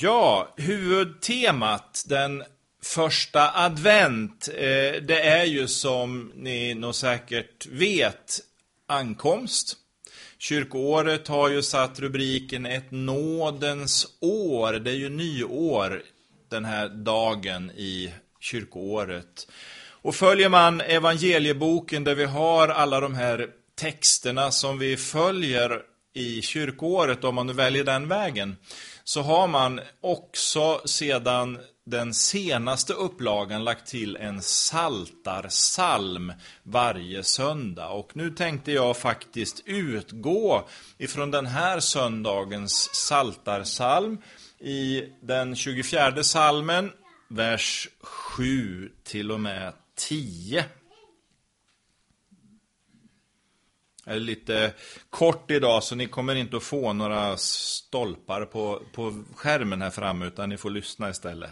Ja, huvudtemat den första advent, eh, det är ju som ni nog säkert vet ankomst. Kyrkoåret har ju satt rubriken ett nådens år. Det är ju nyår den här dagen i kyrkoåret. Och följer man evangelieboken där vi har alla de här texterna som vi följer i kyrkoåret, om man nu väljer den vägen, så har man också sedan den senaste upplagan lagt till en saltarsalm varje söndag. Och nu tänkte jag faktiskt utgå ifrån den här söndagens saltarsalm i den 24 salmen, vers 7 till och med 10. Är lite kort idag så ni kommer inte att få några stolpar på, på skärmen här framme utan ni får lyssna istället.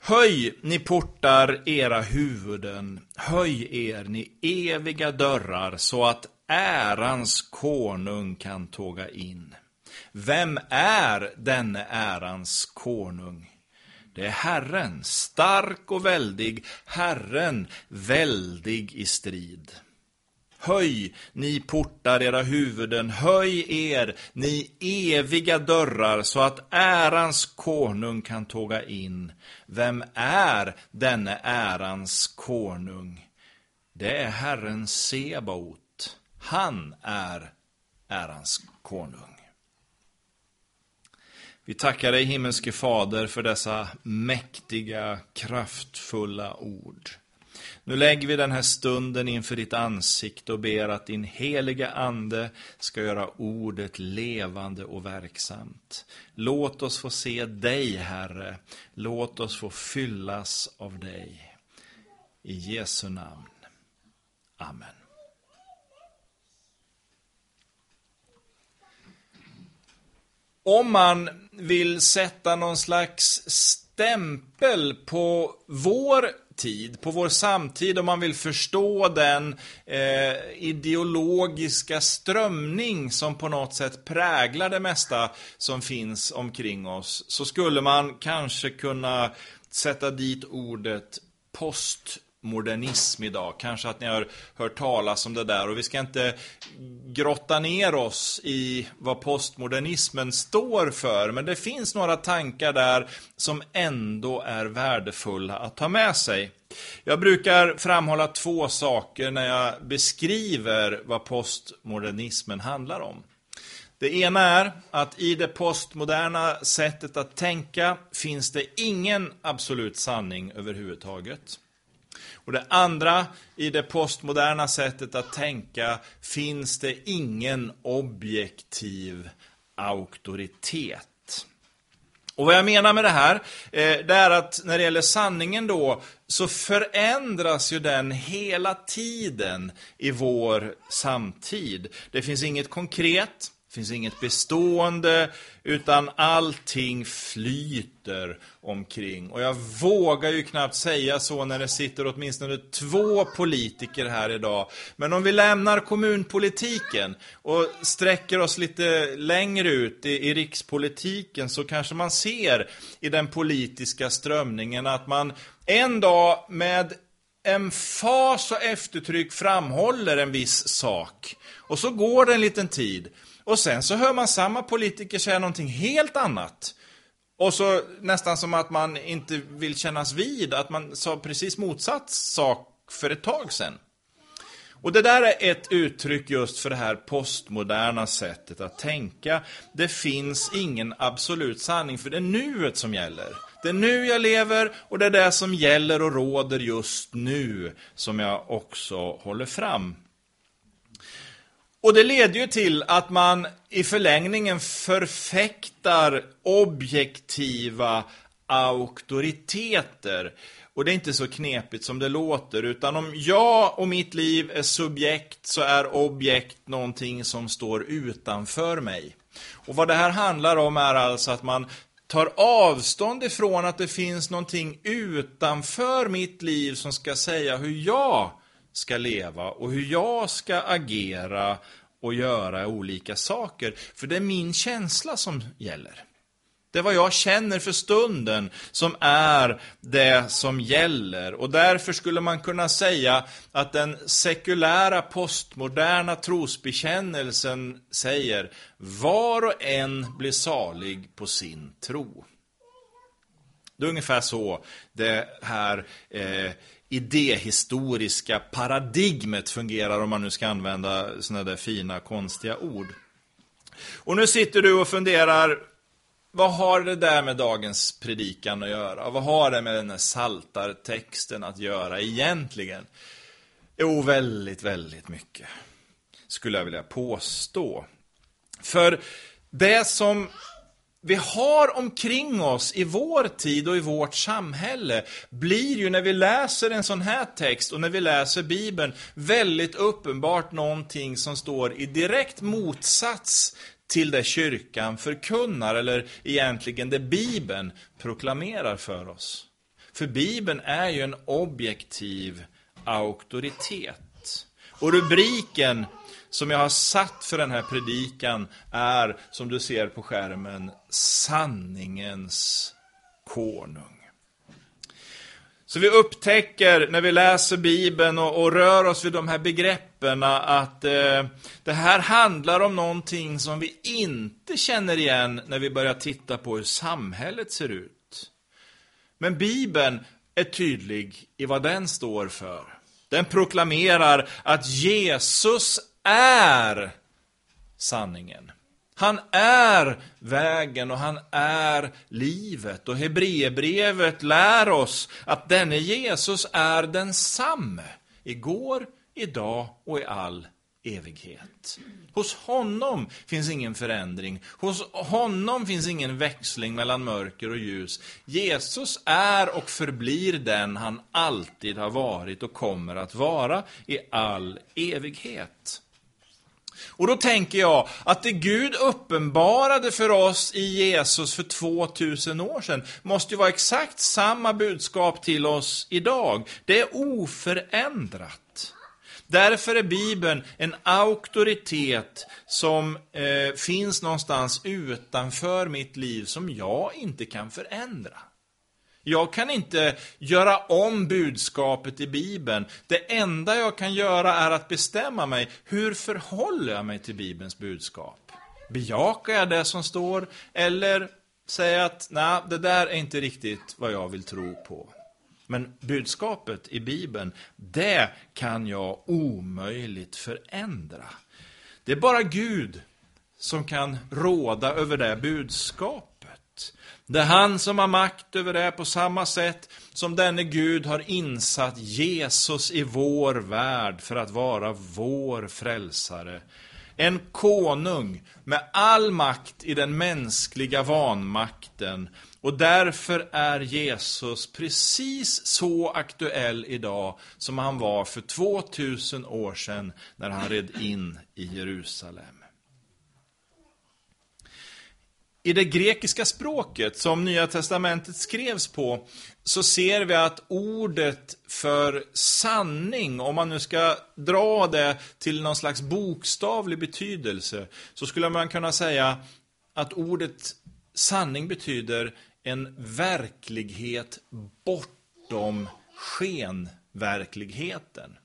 Höj, ni portar, era huvuden. Höj er, ni eviga dörrar, så att ärans konung kan tåga in. Vem är denne ärans konung? Det är Herren, stark och väldig, Herren, väldig i strid. Höj, ni portar era huvuden, höj er, ni eviga dörrar, så att ärans konung kan tåga in. Vem är denne ärans konung? Det är Herren Sebaot. Han är ärans konung. Vi tackar dig himmelske Fader för dessa mäktiga, kraftfulla ord. Nu lägger vi den här stunden inför ditt ansikte och ber att din heliga ande ska göra ordet levande och verksamt. Låt oss få se dig, Herre. Låt oss få fyllas av dig. I Jesu namn. Amen. Om man vill sätta någon slags stämpel på vår tid, på vår samtid, om man vill förstå den eh, ideologiska strömning som på något sätt präglar det mesta som finns omkring oss, så skulle man kanske kunna sätta dit ordet post modernism idag. Kanske att ni har hört talas om det där och vi ska inte grotta ner oss i vad postmodernismen står för. Men det finns några tankar där som ändå är värdefulla att ta med sig. Jag brukar framhålla två saker när jag beskriver vad postmodernismen handlar om. Det ena är att i det postmoderna sättet att tänka finns det ingen absolut sanning överhuvudtaget. Och det andra, i det postmoderna sättet att tänka finns det ingen objektiv auktoritet. Och vad jag menar med det här, eh, det är att när det gäller sanningen då, så förändras ju den hela tiden i vår samtid. Det finns inget konkret, finns inget bestående, utan allting flyter omkring. Och jag vågar ju knappt säga så när det sitter åtminstone två politiker här idag. Men om vi lämnar kommunpolitiken och sträcker oss lite längre ut i, i rikspolitiken så kanske man ser i den politiska strömningen att man en dag med en fas och eftertryck framhåller en viss sak. Och så går det en liten tid. Och sen så hör man samma politiker säga någonting helt annat. Och så nästan som att man inte vill kännas vid att man sa precis motsatt sak för ett tag sedan. Och det där är ett uttryck just för det här postmoderna sättet att tänka. Det finns ingen absolut sanning, för det är nuet som gäller. Det är nu jag lever och det är det som gäller och råder just nu som jag också håller fram. Och det leder ju till att man i förlängningen förfäktar objektiva auktoriteter. Och det är inte så knepigt som det låter, utan om jag och mitt liv är subjekt så är objekt någonting som står utanför mig. Och vad det här handlar om är alltså att man tar avstånd ifrån att det finns någonting utanför mitt liv som ska säga hur jag ska leva och hur jag ska agera och göra olika saker. För det är min känsla som gäller. Det är vad jag känner för stunden som är det som gäller. Och därför skulle man kunna säga att den sekulära postmoderna trosbekännelsen säger var och en blir salig på sin tro. Det är ungefär så det här eh, idéhistoriska paradigmet fungerar om man nu ska använda sådana där fina konstiga ord. Och nu sitter du och funderar, vad har det där med dagens predikan att göra? Vad har det med den här saltartexten att göra egentligen? Jo, väldigt, väldigt mycket. Skulle jag vilja påstå. För det som vi har omkring oss i vår tid och i vårt samhälle blir ju när vi läser en sån här text och när vi läser Bibeln väldigt uppenbart någonting som står i direkt motsats till det kyrkan förkunnar, eller egentligen det Bibeln proklamerar för oss. För Bibeln är ju en objektiv auktoritet. Och rubriken som jag har satt för den här predikan är, som du ser på skärmen, sanningens konung. Så vi upptäcker när vi läser Bibeln och, och rör oss vid de här begreppen att eh, det här handlar om någonting som vi inte känner igen när vi börjar titta på hur samhället ser ut. Men Bibeln är tydlig i vad den står för. Den proklamerar att Jesus är sanningen. Han är vägen och han är livet. Och Hebreerbrevet lär oss att denne Jesus är densamme. Igår, idag och i all evighet. Hos honom finns ingen förändring. Hos honom finns ingen växling mellan mörker och ljus. Jesus är och förblir den han alltid har varit och kommer att vara i all evighet. Och då tänker jag att det Gud uppenbarade för oss i Jesus för 2000 år sedan måste ju vara exakt samma budskap till oss idag. Det är oförändrat. Därför är Bibeln en auktoritet som eh, finns någonstans utanför mitt liv som jag inte kan förändra. Jag kan inte göra om budskapet i Bibeln. Det enda jag kan göra är att bestämma mig, hur förhåller jag mig till Bibelns budskap? Bejakar jag det som står, eller säger jag att nej, det där är inte riktigt vad jag vill tro på. Men budskapet i Bibeln, det kan jag omöjligt förändra. Det är bara Gud som kan råda över det budskapet. Det är han som har makt över det på samma sätt som denne Gud har insatt Jesus i vår värld för att vara vår frälsare. En konung med all makt i den mänskliga vanmakten. Och därför är Jesus precis så aktuell idag som han var för 2000 år sedan när han red in i Jerusalem. I det grekiska språket som Nya Testamentet skrevs på så ser vi att ordet för sanning, om man nu ska dra det till någon slags bokstavlig betydelse, så skulle man kunna säga att ordet sanning betyder en verklighet bortom skenverkligheten.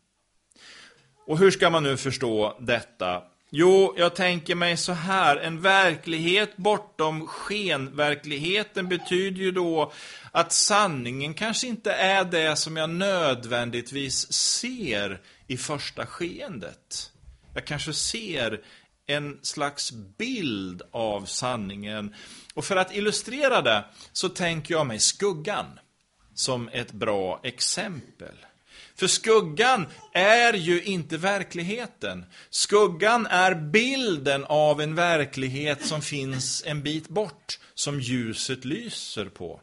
Och hur ska man nu förstå detta? Jo, jag tänker mig så här, en verklighet bortom skenverkligheten betyder ju då att sanningen kanske inte är det som jag nödvändigtvis ser i första skeendet. Jag kanske ser en slags bild av sanningen. Och för att illustrera det så tänker jag mig skuggan som ett bra exempel. För skuggan är ju inte verkligheten. Skuggan är bilden av en verklighet som finns en bit bort, som ljuset lyser på.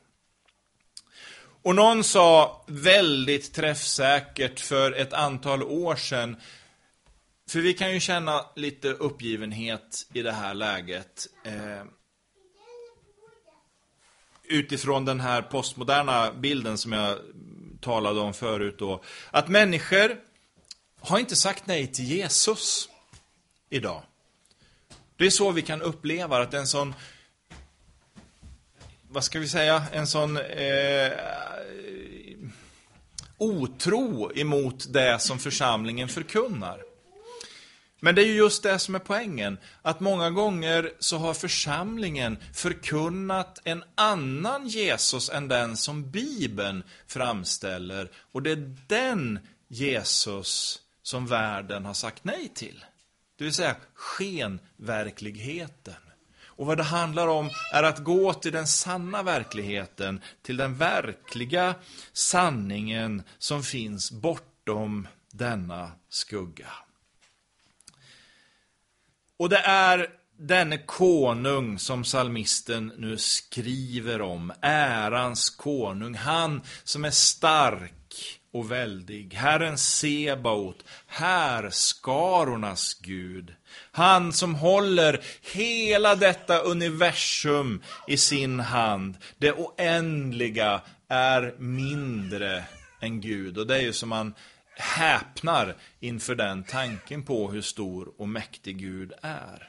Och någon sa väldigt träffsäkert för ett antal år sedan, för vi kan ju känna lite uppgivenhet i det här läget. Eh, utifrån den här postmoderna bilden som jag talade om förut då, att människor har inte sagt nej till Jesus idag. Det är så vi kan uppleva att en sån vad ska vi säga, en sån eh, otro emot det som församlingen förkunnar. Men det är ju just det som är poängen, att många gånger så har församlingen förkunnat en annan Jesus än den som Bibeln framställer. Och det är den Jesus som världen har sagt nej till. Det vill säga skenverkligheten. Och vad det handlar om är att gå till den sanna verkligheten, till den verkliga sanningen som finns bortom denna skugga. Och det är denne konung som salmisten nu skriver om, ärans konung, han som är stark och väldig, Herren Sebaot, härskarornas Gud. Han som håller hela detta universum i sin hand. Det oändliga är mindre än Gud. Och det är ju som man häpnar inför den tanken på hur stor och mäktig Gud är.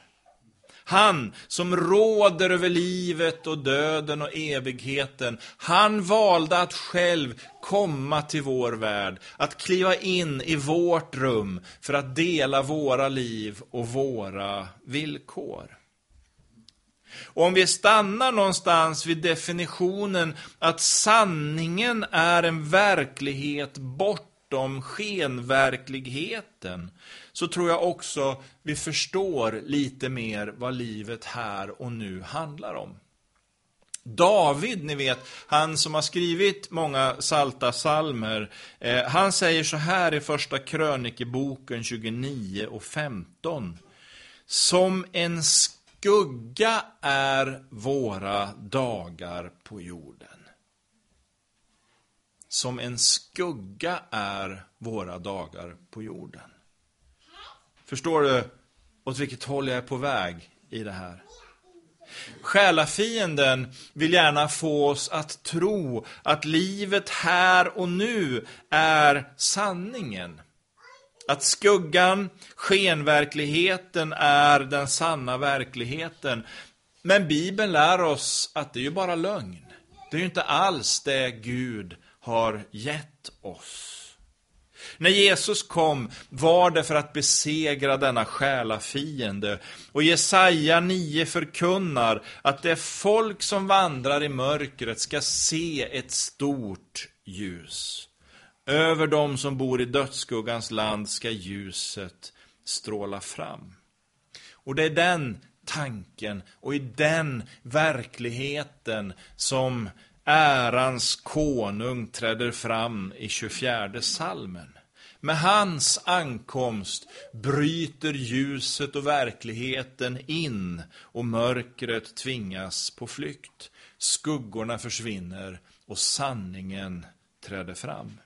Han som råder över livet och döden och evigheten, han valde att själv komma till vår värld, att kliva in i vårt rum för att dela våra liv och våra villkor. Och om vi stannar någonstans vid definitionen att sanningen är en verklighet bort bortom skenverkligheten, så tror jag också vi förstår lite mer vad livet här och nu handlar om. David, ni vet, han som har skrivit många salta salmer, eh, han säger så här i första krönikeboken 29 och 15. Som en skugga är våra dagar på jorden. Som en skugga är våra dagar på jorden. Förstår du åt vilket håll jag är på väg i det här? Själafienden vill gärna få oss att tro att livet här och nu är sanningen. Att skuggan, skenverkligheten, är den sanna verkligheten. Men Bibeln lär oss att det är ju bara lögn. Det är ju inte alls det Gud har gett oss. När Jesus kom var det för att besegra denna själafiende. Och Jesaja 9 förkunnar att det folk som vandrar i mörkret ska se ett stort ljus. Över dem som bor i dödsskuggans land ska ljuset stråla fram. Och det är den tanken och i den verkligheten som ärans konung träder fram i 24 salmen. Med hans ankomst bryter ljuset och verkligheten in och mörkret tvingas på flykt. Skuggorna försvinner och sanningen träder fram.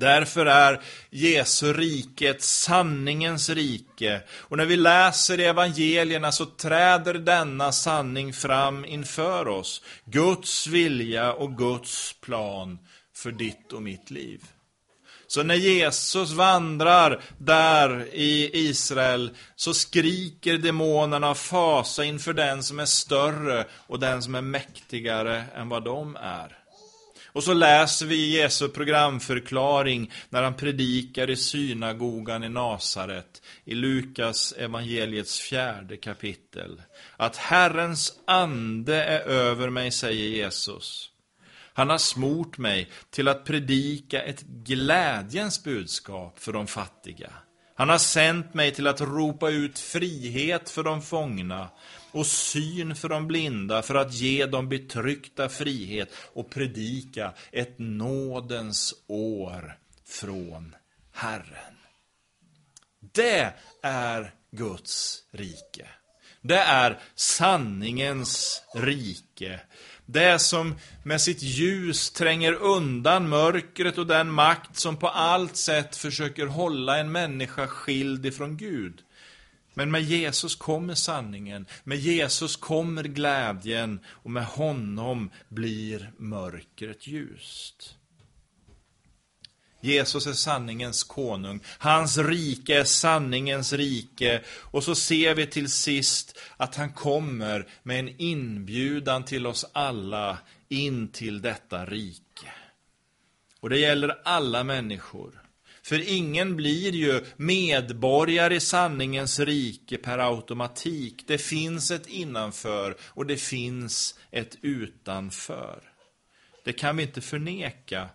Därför är Jesu rike ett sanningens rike. Och när vi läser i evangelierna så träder denna sanning fram inför oss. Guds vilja och Guds plan för ditt och mitt liv. Så när Jesus vandrar där i Israel så skriker demonerna av fasa inför den som är större och den som är mäktigare än vad de är. Och så läser vi Jesu programförklaring när han predikar i synagogan i Nasaret, i Lukas evangeliets fjärde kapitel. Att Herrens ande är över mig, säger Jesus. Han har smort mig till att predika ett glädjens budskap för de fattiga. Han har sänt mig till att ropa ut frihet för de fångna och syn för de blinda för att ge de betryckta frihet och predika ett nådens år från Herren. Det är Guds rike. Det är sanningens rike det som med sitt ljus tränger undan mörkret och den makt som på allt sätt försöker hålla en människa skild ifrån Gud. Men med Jesus kommer sanningen, med Jesus kommer glädjen och med honom blir mörkret ljust. Jesus är sanningens konung. Hans rike är sanningens rike. Och så ser vi till sist att han kommer med en inbjudan till oss alla in till detta rike. Och det gäller alla människor. För ingen blir ju medborgare i sanningens rike per automatik. Det finns ett innanför och det finns ett utanför. Det kan vi inte förneka.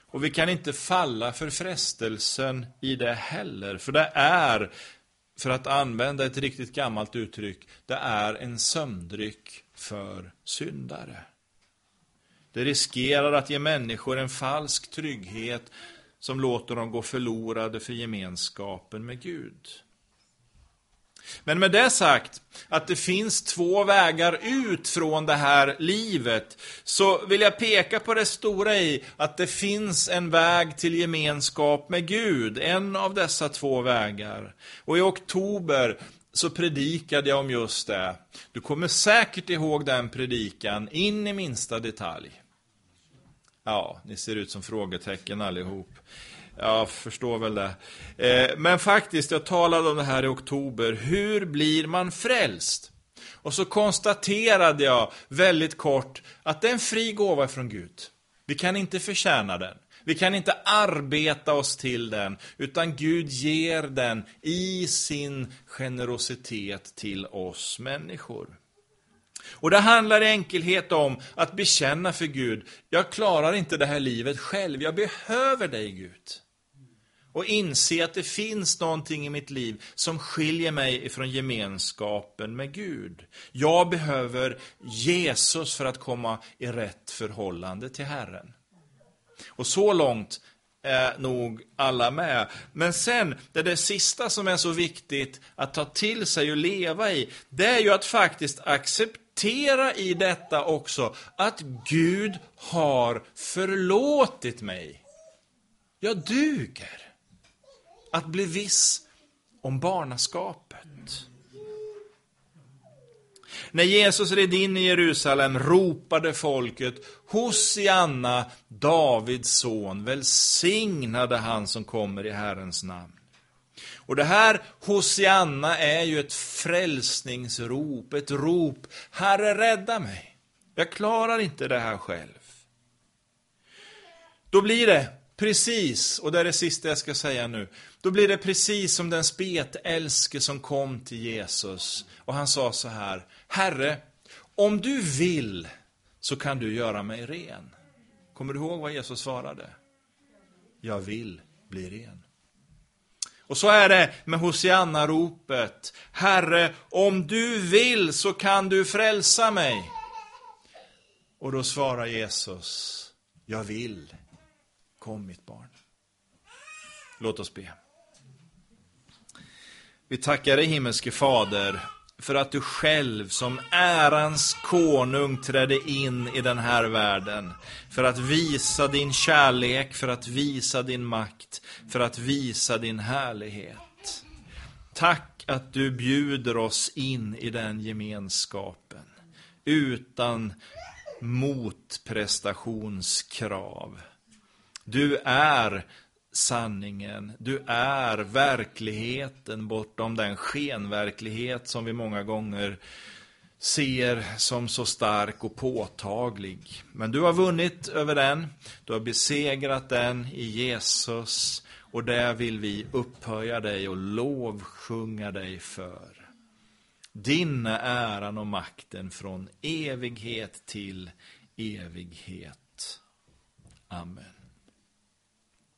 Och vi kan inte falla för frestelsen i det heller. För det är, för att använda ett riktigt gammalt uttryck, det är en sömndryck för syndare. Det riskerar att ge människor en falsk trygghet som låter dem gå förlorade för gemenskapen med Gud. Men med det sagt, att det finns två vägar ut från det här livet, så vill jag peka på det stora i att det finns en väg till gemenskap med Gud, en av dessa två vägar. Och i oktober så predikade jag om just det. Du kommer säkert ihåg den predikan in i minsta detalj. Ja, ni ser ut som frågetecken allihop. Jag förstår väl det. Eh, men faktiskt, jag talade om det här i oktober. Hur blir man frälst? Och så konstaterade jag väldigt kort att det är en fri gåva från Gud. Vi kan inte förtjäna den. Vi kan inte arbeta oss till den, utan Gud ger den i sin generositet till oss människor. Och det handlar i enkelhet om att bekänna för Gud, jag klarar inte det här livet själv, jag behöver dig Gud. Och inse att det finns någonting i mitt liv som skiljer mig ifrån gemenskapen med Gud. Jag behöver Jesus för att komma i rätt förhållande till Herren. Och så långt är nog alla med. Men sen, det där sista som är så viktigt att ta till sig och leva i, det är ju att faktiskt acceptera acceptera i detta också att Gud har förlåtit mig. Jag duger att bli viss om barnaskapet. När Jesus red in i Jerusalem ropade folket Hosianna, Davids son, välsignade han som kommer i Herrens namn. Och det här Hosianna är ju ett frälsningsrop, ett rop, Herre rädda mig. Jag klarar inte det här själv. Då blir det precis, och det är det sista jag ska säga nu, då blir det precis som den spetälske som kom till Jesus. Och han sa så här, Herre, om du vill så kan du göra mig ren. Kommer du ihåg vad Jesus svarade? Jag vill bli ren. Och så är det med Hosianna-ropet. Herre, om du vill så kan du frälsa mig. Och då svarar Jesus, jag vill. Kom mitt barn. Låt oss be. Vi tackar dig himmelske Fader för att du själv som ärans konung trädde in i den här världen. För att visa din kärlek, för att visa din makt, för att visa din härlighet. Tack att du bjuder oss in i den gemenskapen. Utan motprestationskrav. Du är sanningen. Du är verkligheten bortom den skenverklighet som vi många gånger ser som så stark och påtaglig. Men du har vunnit över den, du har besegrat den i Jesus och det vill vi upphöja dig och lovsjunga dig för. Din är äran och makten från evighet till evighet. Amen.